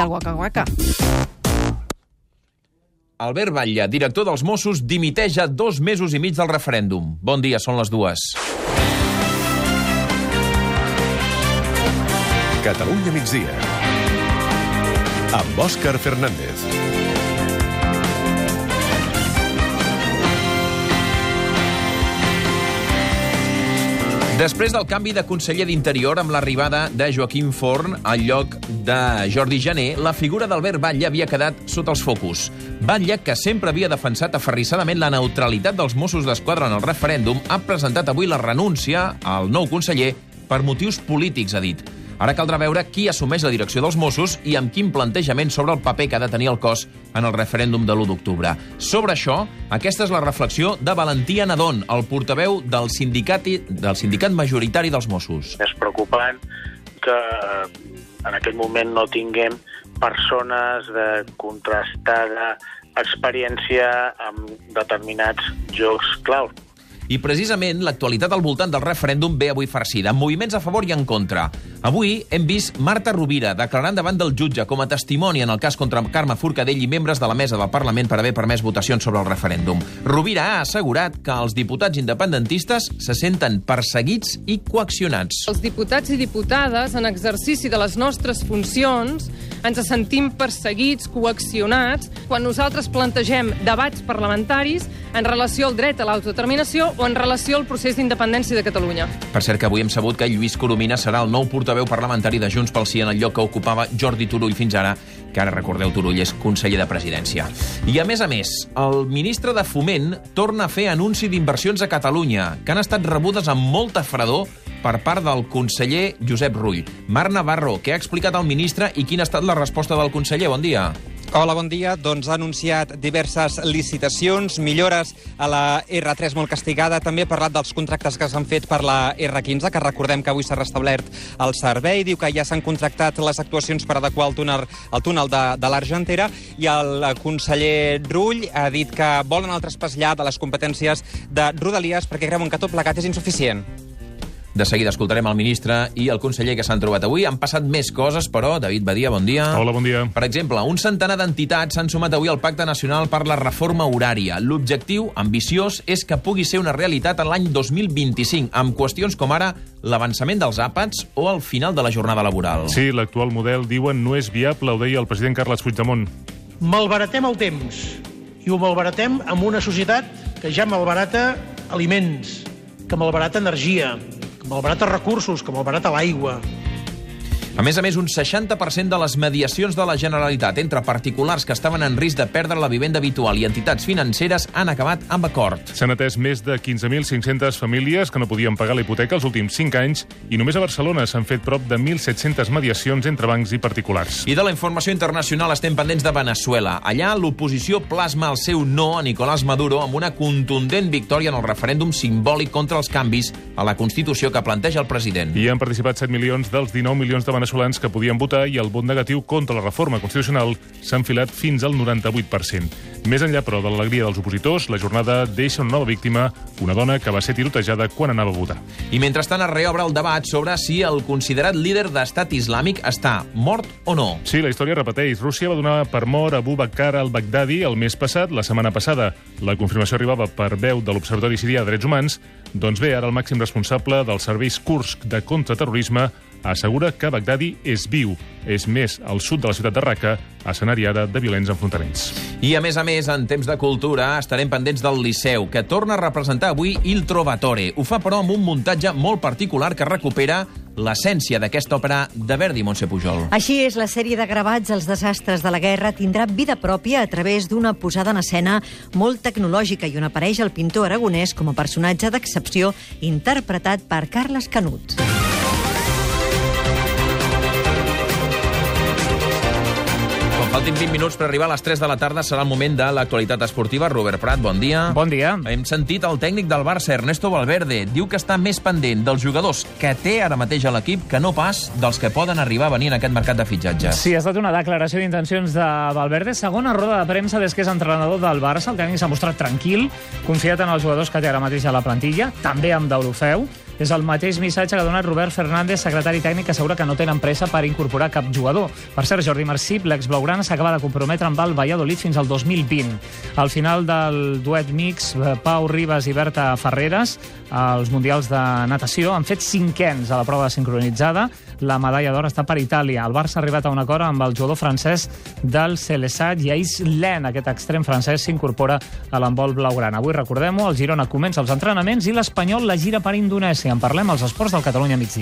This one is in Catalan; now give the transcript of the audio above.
al Waka Waka. Albert Batlle, director dels Mossos, dimiteix a dos mesos i mig del referèndum. Bon dia, són les dues. Catalunya migdia. Amb Òscar Fernández. Després del canvi de conseller d'Interior amb l'arribada de Joaquim Forn al lloc de Jordi Jané, la figura d'Albert Batlle havia quedat sota els focus. Batlle, que sempre havia defensat aferrissadament la neutralitat dels Mossos d'Esquadra en el referèndum, ha presentat avui la renúncia al nou conseller per motius polítics, ha dit. Ara caldrà veure qui assumeix la direcció dels Mossos i amb quin plantejament sobre el paper que ha de tenir el cos en el referèndum de l'1 d'octubre. Sobre això, aquesta és la reflexió de Valentia Nadon, el portaveu del sindicat, del sindicat majoritari dels Mossos. És preocupant que en aquest moment no tinguem persones de contrastada experiència amb determinats jocs claus. I precisament l'actualitat al voltant del referèndum ve avui farcida, amb moviments a favor i en contra. Avui hem vist Marta Rovira declarant davant del jutge com a testimoni en el cas contra Carme Forcadell i membres de la mesa del Parlament per haver permès votacions sobre el referèndum. Rovira ha assegurat que els diputats independentistes se senten perseguits i coaccionats. Els diputats i diputades, en exercici de les nostres funcions, ens sentim perseguits, coaccionats, quan nosaltres plantegem debats parlamentaris en relació al dret a l'autodeterminació o en relació al procés d'independència de Catalunya. Per cert, que avui hem sabut que Lluís Coromina serà el nou portaveu parlamentari de Junts pel Sí en el lloc que ocupava Jordi Turull fins ara, que ara, recordeu, Turull és conseller de presidència. I, a més a més, el ministre de Foment torna a fer anunci d'inversions a Catalunya, que han estat rebudes amb molta fredor per part del conseller Josep Rull. Marc Navarro, què ha explicat el ministre i quina ha estat la resposta del conseller? Bon dia. Hola, bon dia. Doncs ha anunciat diverses licitacions, millores a la R3 molt castigada. També ha parlat dels contractes que s'han fet per la R15, que recordem que avui s'ha restablert el servei. Diu que ja s'han contractat les actuacions per adequar el túnel, el túnel de, de l'Argentera. I el conseller Rull ha dit que volen el traspàs ja de les competències de Rodalies perquè creuen que tot plegat és insuficient. De seguida escoltarem el ministre i el conseller que s'han trobat avui. Han passat més coses, però, David Badia, bon dia. Hola, bon dia. Per exemple, un centenar d'entitats s'han sumat avui al Pacte Nacional per la Reforma Horària. L'objectiu, ambiciós, és que pugui ser una realitat en l'any 2025, amb qüestions com ara l'avançament dels àpats o el final de la jornada laboral. Sí, l'actual model, diuen, no és viable, ho deia el president Carles Puigdemont. Malbaratem el temps i ho malbaratem amb una societat que ja malbarata aliments, que malbarata energia, malbarata recursos, que malbarata l'aigua. A més a més, un 60% de les mediacions de la Generalitat entre particulars que estaven en risc de perdre la vivenda habitual i entitats financeres han acabat amb acord. S'han atès més de 15.500 famílies que no podien pagar la hipoteca els últims 5 anys i només a Barcelona s'han fet prop de 1.700 mediacions entre bancs i particulars. I de la informació internacional estem pendents de Venezuela. Allà l'oposició plasma el seu no a Nicolás Maduro amb una contundent victòria en el referèndum simbòlic contra els canvis a la Constitució que planteja el president. I han participat 7 milions dels 19 milions de veneçolans que podien votar i el vot negatiu contra la reforma constitucional s'ha enfilat fins al 98%. Més enllà, però, de l'alegria dels opositors, la jornada deixa una nova víctima, una dona que va ser tirotejada quan anava a votar. I mentrestant es reobre el debat sobre si el considerat líder d'estat islàmic està mort o no. Sí, la història repeteix. Rússia va donar per mort Abu Bakr al-Baghdadi el mes passat, la setmana passada. La confirmació arribava per veu de l'Observatori Sirià de Drets Humans. Doncs bé, ara el màxim responsable dels serveis Kursk de contraterrorisme assegura que Bagdadi és viu. És més, al sud de la ciutat de Raqqa, escenari ara de violents enfrontaments. I, a més a més, en temps de cultura, estarem pendents del Liceu, que torna a representar avui Il Trovatore. Ho fa, però, amb un muntatge molt particular que recupera l'essència d'aquesta òpera de Verdi, Montse Pujol. Així és, la sèrie de gravats als desastres de la guerra tindrà vida pròpia a través d'una posada en escena molt tecnològica i on apareix el pintor aragonès com a personatge d'excepció interpretat per Carles Canut. Faltin 20 minuts per arribar a les 3 de la tarda. Serà el moment de l'actualitat esportiva. Robert Prat, bon dia. Bon dia. Hem sentit el tècnic del Barça, Ernesto Valverde. Diu que està més pendent dels jugadors que té ara mateix a l'equip que no pas dels que poden arribar a venir en aquest mercat de fitxatges. Sí, ha estat una declaració d'intencions de Valverde. Segona roda de premsa des que és entrenador del Barça. El tècnic s'ha mostrat tranquil, confiat en els jugadors que té ara mateix a la plantilla, també amb Deulofeu. És el mateix missatge que ha donat Robert Fernández, secretari tècnic, que assegura que no tenen pressa per incorporar cap jugador. Per cert, Jordi Marcip, l'ex-blaugrana, s'acaba de comprometre amb el Valladolid fins al 2020. Al final del duet mix, eh, Pau Ribas i Berta Ferreres, als Mundials de Natació, han fet cinquens a la prova sincronitzada. La medalla d'or està per Itàlia. El Barça ha arribat a un acord amb el jugador francès del Celesat i Ais Len, aquest extrem francès, s'incorpora a l'embol blaugrana. Avui, recordem-ho, el Girona comença els entrenaments i l'Espanyol la gira per Indonèsia. En parlem als esports del Catalunya migdia.